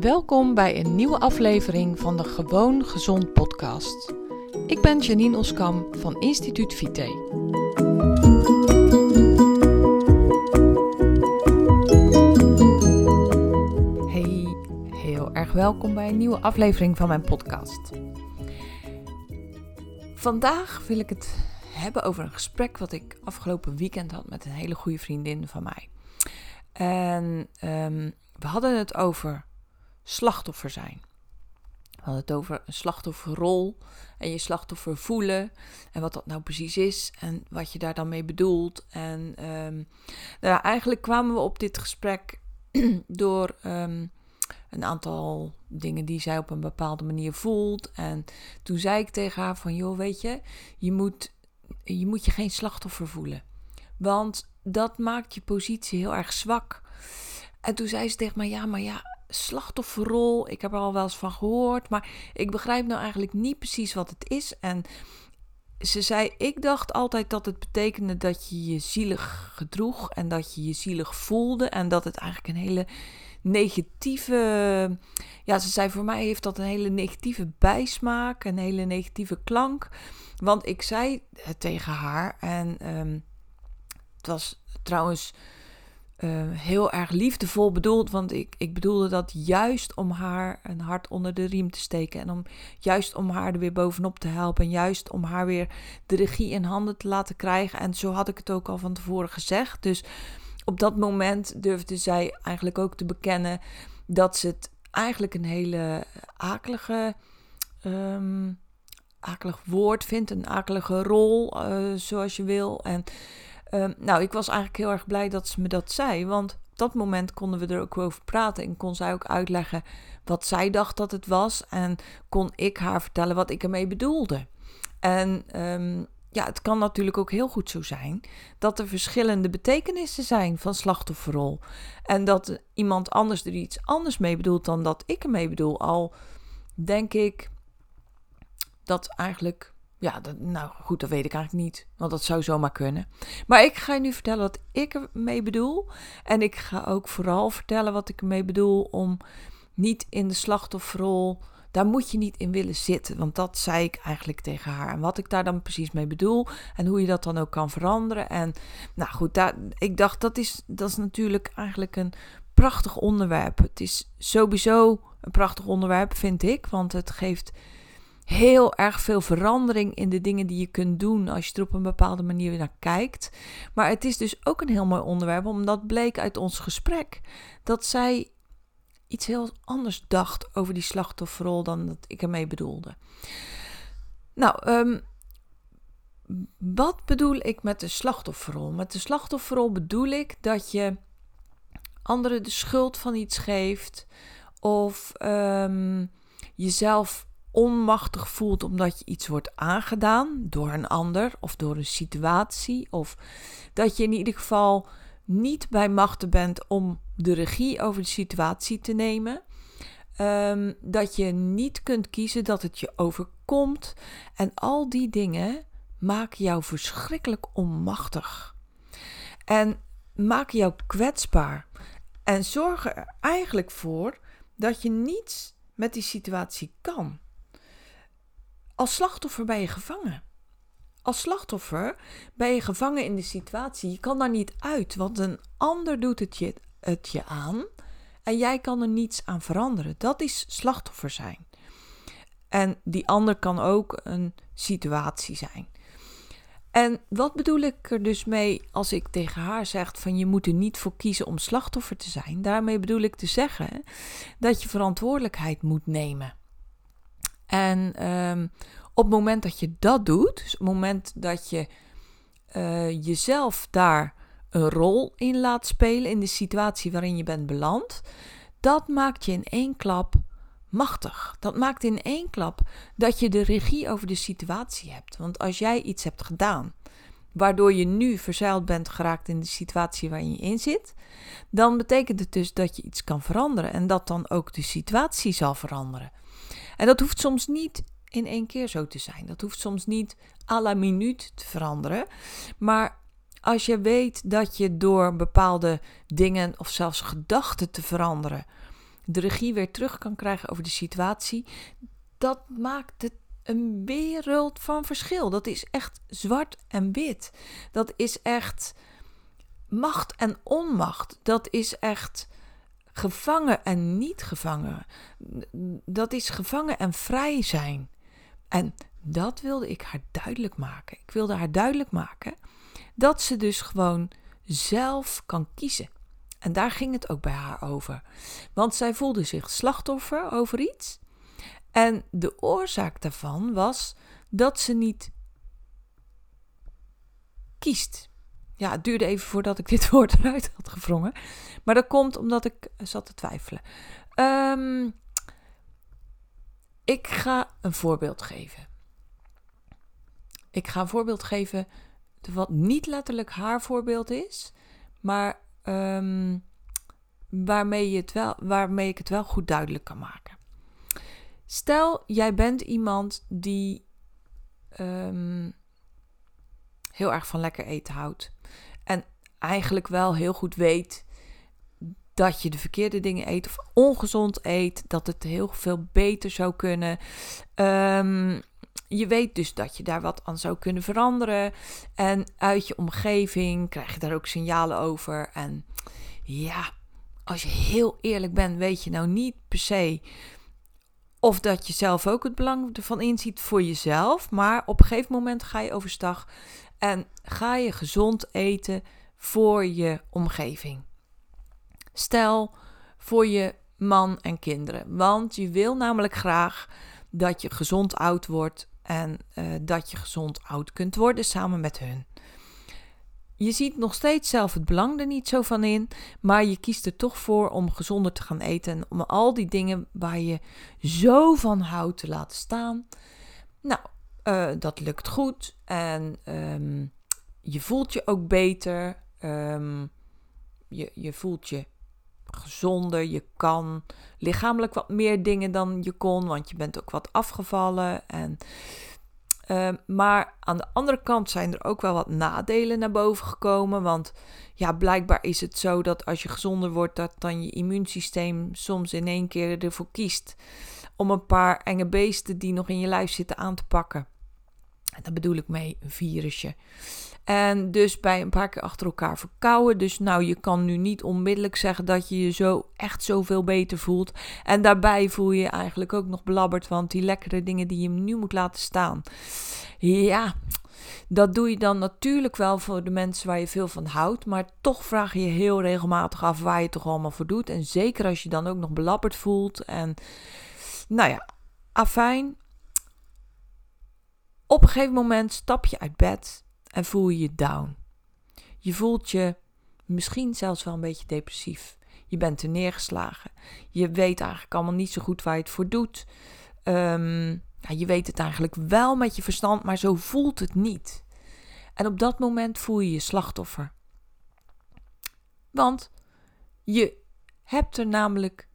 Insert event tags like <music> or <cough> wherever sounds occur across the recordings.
Welkom bij een nieuwe aflevering van de Gewoon Gezond podcast. Ik ben Janine Oskam van Instituut Vite. Hey, heel erg welkom bij een nieuwe aflevering van mijn podcast. Vandaag wil ik het hebben over een gesprek wat ik afgelopen weekend had met een hele goede vriendin van mij. En um, we hadden het over slachtoffer zijn. We hadden het over een slachtofferrol en je slachtoffer voelen en wat dat nou precies is en wat je daar dan mee bedoelt. En um, nou, eigenlijk kwamen we op dit gesprek <clears throat> door um, een aantal dingen die zij op een bepaalde manier voelt. En toen zei ik tegen haar van, joh, weet je, je moet je, moet je geen slachtoffer voelen. Want dat maakt je positie heel erg zwak. En toen zei ze tegen mij, ja, maar ja, slachtofferrol, ik heb er al wel eens van gehoord, maar ik begrijp nou eigenlijk niet precies wat het is. En ze zei, ik dacht altijd dat het betekende dat je je zielig gedroeg en dat je je zielig voelde en dat het eigenlijk een hele negatieve, ja, ze zei voor mij heeft dat een hele negatieve bijsmaak, een hele negatieve klank. Want ik zei het tegen haar en um, het was trouwens uh, heel erg liefdevol bedoeld. Want ik, ik bedoelde dat juist om haar een hart onder de riem te steken. En om juist om haar er weer bovenop te helpen. En juist om haar weer de regie in handen te laten krijgen. En zo had ik het ook al van tevoren gezegd. Dus op dat moment durfde zij eigenlijk ook te bekennen dat ze het eigenlijk een hele akelige. Um, akelig woord vindt, een akelige rol, uh, zoals je wil. En uh, nou, ik was eigenlijk heel erg blij dat ze me dat zei, want op dat moment konden we er ook over praten en kon zij ook uitleggen wat zij dacht dat het was en kon ik haar vertellen wat ik ermee bedoelde. En um, ja, het kan natuurlijk ook heel goed zo zijn dat er verschillende betekenissen zijn van slachtofferrol. En dat iemand anders er iets anders mee bedoelt dan dat ik ermee bedoel. Al denk ik dat eigenlijk. Ja, dat, nou goed, dat weet ik eigenlijk niet. Want dat zou zomaar kunnen. Maar ik ga je nu vertellen wat ik ermee bedoel. En ik ga ook vooral vertellen wat ik ermee bedoel om niet in de slachtofferrol daar moet je niet in willen zitten. Want dat zei ik eigenlijk tegen haar. En wat ik daar dan precies mee bedoel. En hoe je dat dan ook kan veranderen. En nou goed, daar, ik dacht dat is, dat is natuurlijk eigenlijk een prachtig onderwerp. Het is sowieso een prachtig onderwerp, vind ik. Want het geeft heel erg veel verandering in de dingen die je kunt doen als je er op een bepaalde manier naar kijkt. Maar het is dus ook een heel mooi onderwerp, omdat bleek uit ons gesprek dat zij iets heel anders dacht over die slachtofferrol dan dat ik ermee bedoelde. Nou, um, wat bedoel ik met de slachtofferrol? Met de slachtofferrol bedoel ik dat je anderen de schuld van iets geeft of um, jezelf onmachtig voelt omdat je iets wordt aangedaan door een ander of door een situatie of dat je in ieder geval niet bij machten bent om de regie over de situatie te nemen. Um, dat je niet kunt kiezen dat het je overkomt. En al die dingen maken jou verschrikkelijk onmachtig. En maken jou kwetsbaar. En zorgen er eigenlijk voor dat je niets met die situatie kan. Als slachtoffer ben je gevangen als slachtoffer ben je gevangen in de situatie. Je kan daar niet uit, want een ander doet het je, het je aan en jij kan er niets aan veranderen. Dat is slachtoffer zijn. En die ander kan ook een situatie zijn. En wat bedoel ik er dus mee als ik tegen haar zeg van je moet er niet voor kiezen om slachtoffer te zijn? Daarmee bedoel ik te zeggen dat je verantwoordelijkheid moet nemen. En um, op het moment dat je dat doet, dus op het moment dat je uh, jezelf daar een rol in laat spelen in de situatie waarin je bent beland, dat maakt je in één klap machtig. Dat maakt in één klap dat je de regie over de situatie hebt. Want als jij iets hebt gedaan waardoor je nu verzeild bent geraakt in de situatie waarin je in zit, dan betekent het dus dat je iets kan veranderen en dat dan ook de situatie zal veranderen. En dat hoeft soms niet in één keer zo te zijn. Dat hoeft soms niet à la minuut te veranderen. Maar als je weet dat je door bepaalde dingen of zelfs gedachten te veranderen, de regie weer terug kan krijgen over de situatie, dat maakt het een wereld van verschil. Dat is echt zwart en wit. Dat is echt macht en onmacht. Dat is echt gevangen en niet gevangen. Dat is gevangen en vrij zijn. En dat wilde ik haar duidelijk maken. Ik wilde haar duidelijk maken dat ze dus gewoon zelf kan kiezen. En daar ging het ook bij haar over. Want zij voelde zich slachtoffer over iets. En de oorzaak daarvan was dat ze niet kiest. Ja, het duurde even voordat ik dit <laughs> woord eruit had gevrongen. Maar dat komt omdat ik zat te twijfelen. Um, ik ga een voorbeeld geven. Ik ga een voorbeeld geven wat niet letterlijk haar voorbeeld is, maar um, waarmee, je het wel, waarmee ik het wel goed duidelijk kan maken. Stel, jij bent iemand die um, heel erg van lekker eten houdt. En eigenlijk wel heel goed weet dat je de verkeerde dingen eet of ongezond eet, dat het heel veel beter zou kunnen. Um, je weet dus dat je daar wat aan zou kunnen veranderen. En uit je omgeving krijg je daar ook signalen over. En ja, als je heel eerlijk bent, weet je nou niet per se of dat je zelf ook het belang ervan inziet voor jezelf. Maar op een gegeven moment ga je overstag en ga je gezond eten voor je omgeving. Stel voor je man en kinderen. Want je wil namelijk graag dat je gezond oud wordt en uh, dat je gezond oud kunt worden samen met hun. Je ziet nog steeds zelf het belang er niet zo van in, maar je kiest er toch voor om gezonder te gaan eten en om al die dingen waar je zo van houdt te laten staan. Nou, uh, dat lukt goed en um, je voelt je ook beter. Um, je, je voelt je gezonder. Je kan lichamelijk wat meer dingen dan je kon, want je bent ook wat afgevallen. En, uh, maar aan de andere kant zijn er ook wel wat nadelen naar boven gekomen. Want ja, blijkbaar is het zo dat als je gezonder wordt, dat dan je immuunsysteem soms in één keer ervoor kiest om een paar enge beesten die nog in je lijf zitten aan te pakken. En daar bedoel ik mee een virusje. En dus bij een paar keer achter elkaar verkouden. Dus nou, je kan nu niet onmiddellijk zeggen dat je je zo echt zoveel beter voelt. En daarbij voel je je eigenlijk ook nog belabberd, want die lekkere dingen die je nu moet laten staan. Ja, dat doe je dan natuurlijk wel voor de mensen waar je veel van houdt. Maar toch vraag je je heel regelmatig af waar je toch allemaal voor doet. En zeker als je dan ook nog belabberd voelt. En nou ja, afijn. Op een gegeven moment stap je uit bed en voel je je down. Je voelt je misschien zelfs wel een beetje depressief. Je bent er neergeslagen. Je weet eigenlijk allemaal niet zo goed waar je het voor doet. Ja, je weet het eigenlijk wel met je verstand, maar zo voelt het niet. En op dat moment voel je je slachtoffer. Want je hebt er namelijk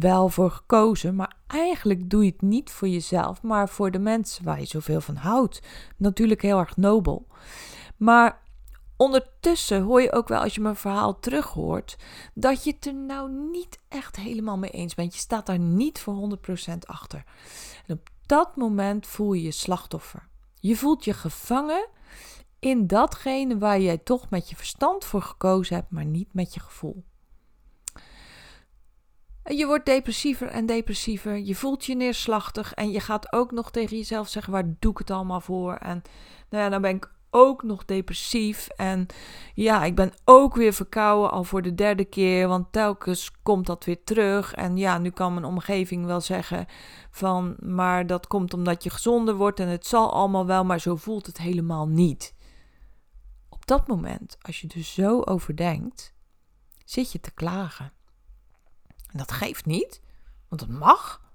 wel voor gekozen, maar eigenlijk doe je het niet voor jezelf, maar voor de mensen waar je zoveel van houdt. Natuurlijk heel erg nobel. Maar ondertussen hoor je ook wel als je mijn verhaal terughoort dat je het er nou niet echt helemaal mee eens bent. Je staat daar niet voor 100% achter. En op dat moment voel je je slachtoffer. Je voelt je gevangen in datgene waar jij toch met je verstand voor gekozen hebt, maar niet met je gevoel. Je wordt depressiever en depressiever. Je voelt je neerslachtig. En je gaat ook nog tegen jezelf zeggen: waar doe ik het allemaal voor? En nou ja, dan ben ik ook nog depressief. En ja, ik ben ook weer verkouden al voor de derde keer. Want telkens komt dat weer terug. En ja, nu kan mijn omgeving wel zeggen: van maar dat komt omdat je gezonder wordt. En het zal allemaal wel, maar zo voelt het helemaal niet. Op dat moment, als je er zo over denkt, zit je te klagen. En dat geeft niet, want dat mag.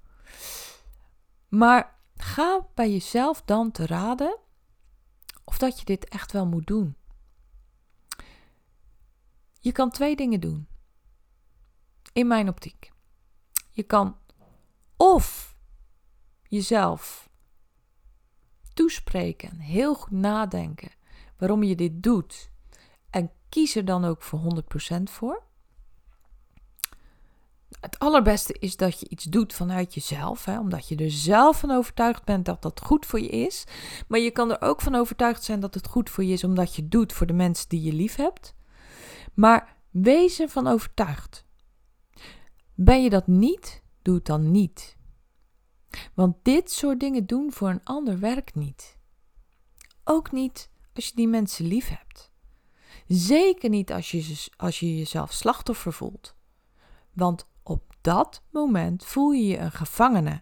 Maar ga bij jezelf dan te raden of dat je dit echt wel moet doen. Je kan twee dingen doen. In mijn optiek. Je kan of jezelf toespreken, heel goed nadenken waarom je dit doet en kies er dan ook voor 100% voor. Het allerbeste is dat je iets doet vanuit jezelf, hè, omdat je er zelf van overtuigd bent dat dat goed voor je is. Maar je kan er ook van overtuigd zijn dat het goed voor je is, omdat je doet voor de mensen die je lief hebt. Maar wees ervan overtuigd. Ben je dat niet, doe het dan niet. Want dit soort dingen doen voor een ander werkt niet. Ook niet als je die mensen lief hebt. Zeker niet als je, als je jezelf slachtoffer voelt. Want dat moment voel je je een gevangene.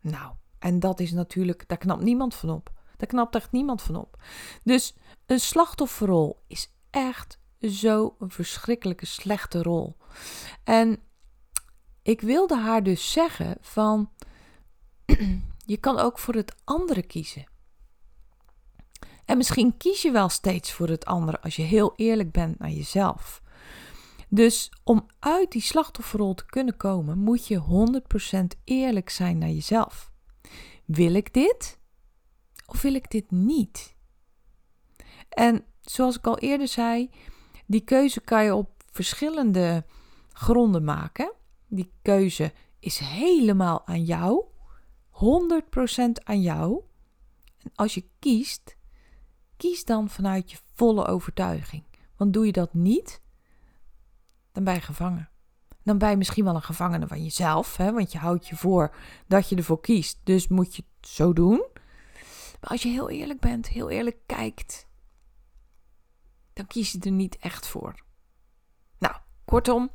Nou, en dat is natuurlijk, daar knapt niemand van op. Daar knapt echt niemand van op. Dus een slachtofferrol is echt zo een verschrikkelijke slechte rol. En ik wilde haar dus zeggen van <clears throat> je kan ook voor het andere kiezen. En misschien kies je wel steeds voor het andere als je heel eerlijk bent naar jezelf. Dus om uit die slachtofferrol te kunnen komen, moet je 100% eerlijk zijn naar jezelf. Wil ik dit? Of wil ik dit niet? En zoals ik al eerder zei, die keuze kan je op verschillende gronden maken. Die keuze is helemaal aan jou, 100% aan jou. En als je kiest, kies dan vanuit je volle overtuiging. Want doe je dat niet, dan ben je gevangen. Dan ben je misschien wel een gevangene van jezelf, hè, want je houdt je voor dat je ervoor kiest. Dus moet je het zo doen. Maar als je heel eerlijk bent, heel eerlijk kijkt, dan kies je er niet echt voor. Nou, kortom,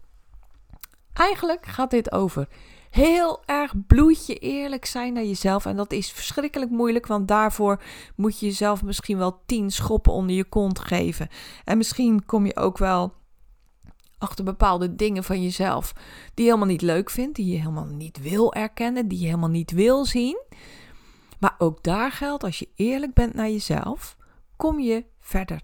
eigenlijk gaat dit over heel erg bloedje eerlijk zijn naar jezelf. En dat is verschrikkelijk moeilijk, want daarvoor moet je jezelf misschien wel tien schoppen onder je kont geven. En misschien kom je ook wel achter bepaalde dingen van jezelf die je helemaal niet leuk vindt, die je helemaal niet wil erkennen, die je helemaal niet wil zien. Maar ook daar geldt, als je eerlijk bent naar jezelf, kom je verder.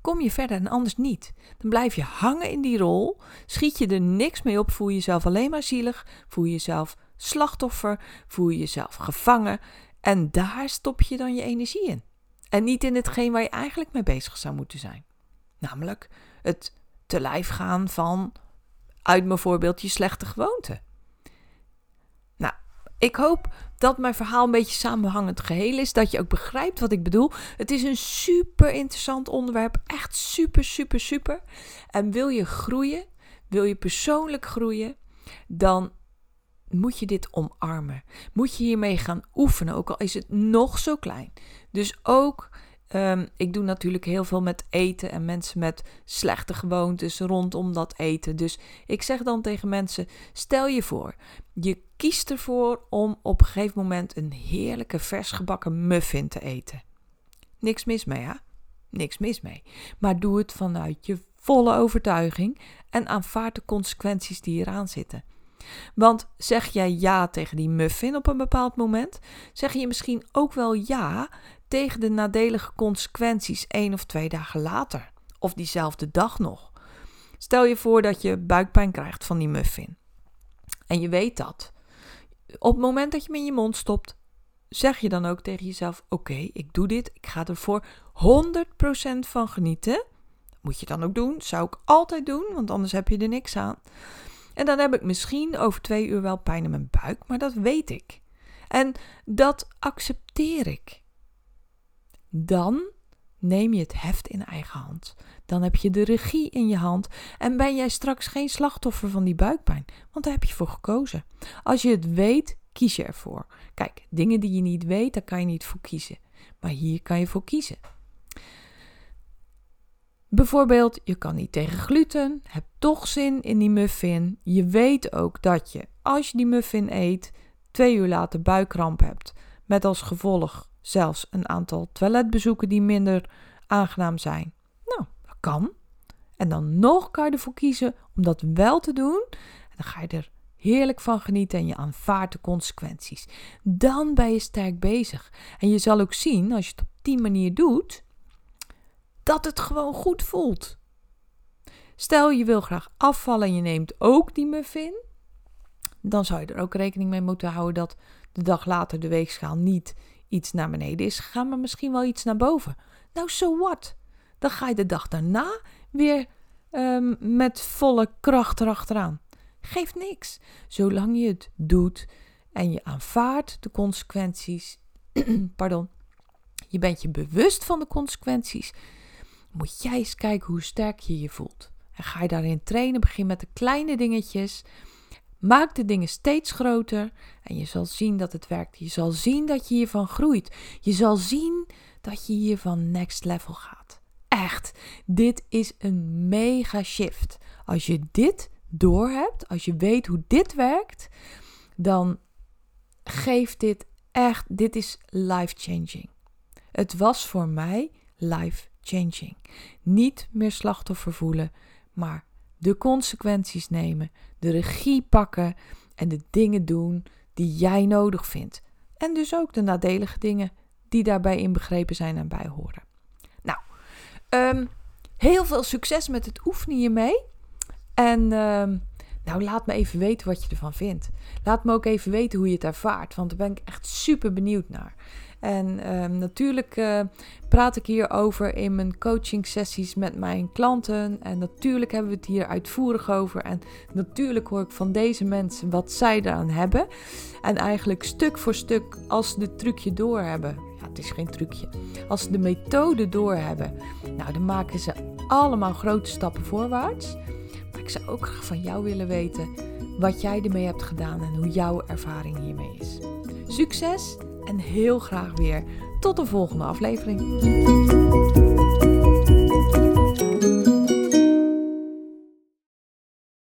Kom je verder en anders niet. Dan blijf je hangen in die rol, schiet je er niks mee op, voel je jezelf alleen maar zielig, voel je jezelf slachtoffer, voel je jezelf gevangen en daar stop je dan je energie in. En niet in hetgeen waar je eigenlijk mee bezig zou moeten zijn. Namelijk het te lijf gaan van, uit mijn voorbeeld, je slechte gewoonte. Nou, ik hoop dat mijn verhaal een beetje samenhangend geheel is. Dat je ook begrijpt wat ik bedoel. Het is een super interessant onderwerp. Echt super, super, super. En wil je groeien, wil je persoonlijk groeien, dan moet je dit omarmen. Moet je hiermee gaan oefenen, ook al is het nog zo klein. Dus ook Ehm, ik doe natuurlijk heel veel met eten en mensen met slechte gewoontes rondom dat eten. Dus ik zeg dan tegen mensen: stel je voor, je kiest ervoor om op een gegeven moment een heerlijke versgebakken muffin te eten. Niks mis mee, hè? Niks mis mee. Maar doe het vanuit je volle overtuiging en aanvaard de consequenties die eraan zitten. Want zeg jij ja tegen die muffin op een bepaald moment, zeg je misschien ook wel ja tegen de nadelige consequenties één of twee dagen later, of diezelfde dag nog. Stel je voor dat je buikpijn krijgt van die muffin. En je weet dat. Op het moment dat je hem in je mond stopt, zeg je dan ook tegen jezelf: Oké, ik doe dit, ik ga er voor 100% van genieten. Dat moet je dan ook doen, zou ik altijd doen, want anders heb je er niks aan. En dan heb ik misschien over twee uur wel pijn in mijn buik, maar dat weet ik. En dat accepteer ik dan neem je het heft in eigen hand. Dan heb je de regie in je hand en ben jij straks geen slachtoffer van die buikpijn, want daar heb je voor gekozen. Als je het weet, kies je ervoor. Kijk, dingen die je niet weet, daar kan je niet voor kiezen. Maar hier kan je voor kiezen. Bijvoorbeeld, je kan niet tegen gluten, hebt toch zin in die muffin. Je weet ook dat je, als je die muffin eet, twee uur later buikkramp hebt. Met als gevolg zelfs een aantal toiletbezoeken die minder aangenaam zijn. Nou, dat kan. En dan nog kan je ervoor kiezen om dat wel te doen. En dan ga je er heerlijk van genieten en je aanvaardt de consequenties. Dan ben je sterk bezig. En je zal ook zien, als je het op die manier doet, dat het gewoon goed voelt. Stel je wil graag afvallen en je neemt ook die muffin. Dan zou je er ook rekening mee moeten houden dat de dag later de weegschaal niet iets naar beneden is gegaan, maar misschien wel iets naar boven. Nou, so what? Dan ga je de dag daarna weer um, met volle kracht erachteraan. Geeft niks. Zolang je het doet en je aanvaardt de consequenties, <clears throat> pardon, je bent je bewust van de consequenties, moet jij eens kijken hoe sterk je je voelt. En ga je daarin trainen, begin met de kleine dingetjes. Maak de dingen steeds groter en je zal zien dat het werkt. Je zal zien dat je hiervan groeit. Je zal zien dat je hiervan next level gaat. Echt, dit is een mega shift. Als je dit doorhebt, als je weet hoe dit werkt, dan geeft dit echt, dit is life changing. Het was voor mij life changing. Niet meer slachtoffer voelen, maar de consequenties nemen, de regie pakken en de dingen doen die jij nodig vindt. En dus ook de nadelige dingen die daarbij inbegrepen zijn en bij horen. Nou, ehm, heel veel succes met het oefenen hiermee. En um, nou, laat me even weten wat je ervan vindt. Laat me ook even weten hoe je het ervaart, want daar ben ik echt super benieuwd naar. En ehm, natuurlijk uh, praat ik hierover in mijn coaching sessies met mijn klanten. En natuurlijk hebben we het hier uitvoerig over. En natuurlijk hoor ik van deze mensen wat zij eraan hebben. En eigenlijk stuk voor stuk, als ze het trucje doorhebben. Ja, het is geen trucje. Als ze de methode doorhebben, nou, dan maken ze allemaal grote stappen voorwaarts. Maar ik zou ook graag van jou willen weten wat jij ermee hebt gedaan en hoe jouw ervaring hiermee is. Succes en heel graag weer tot de volgende aflevering.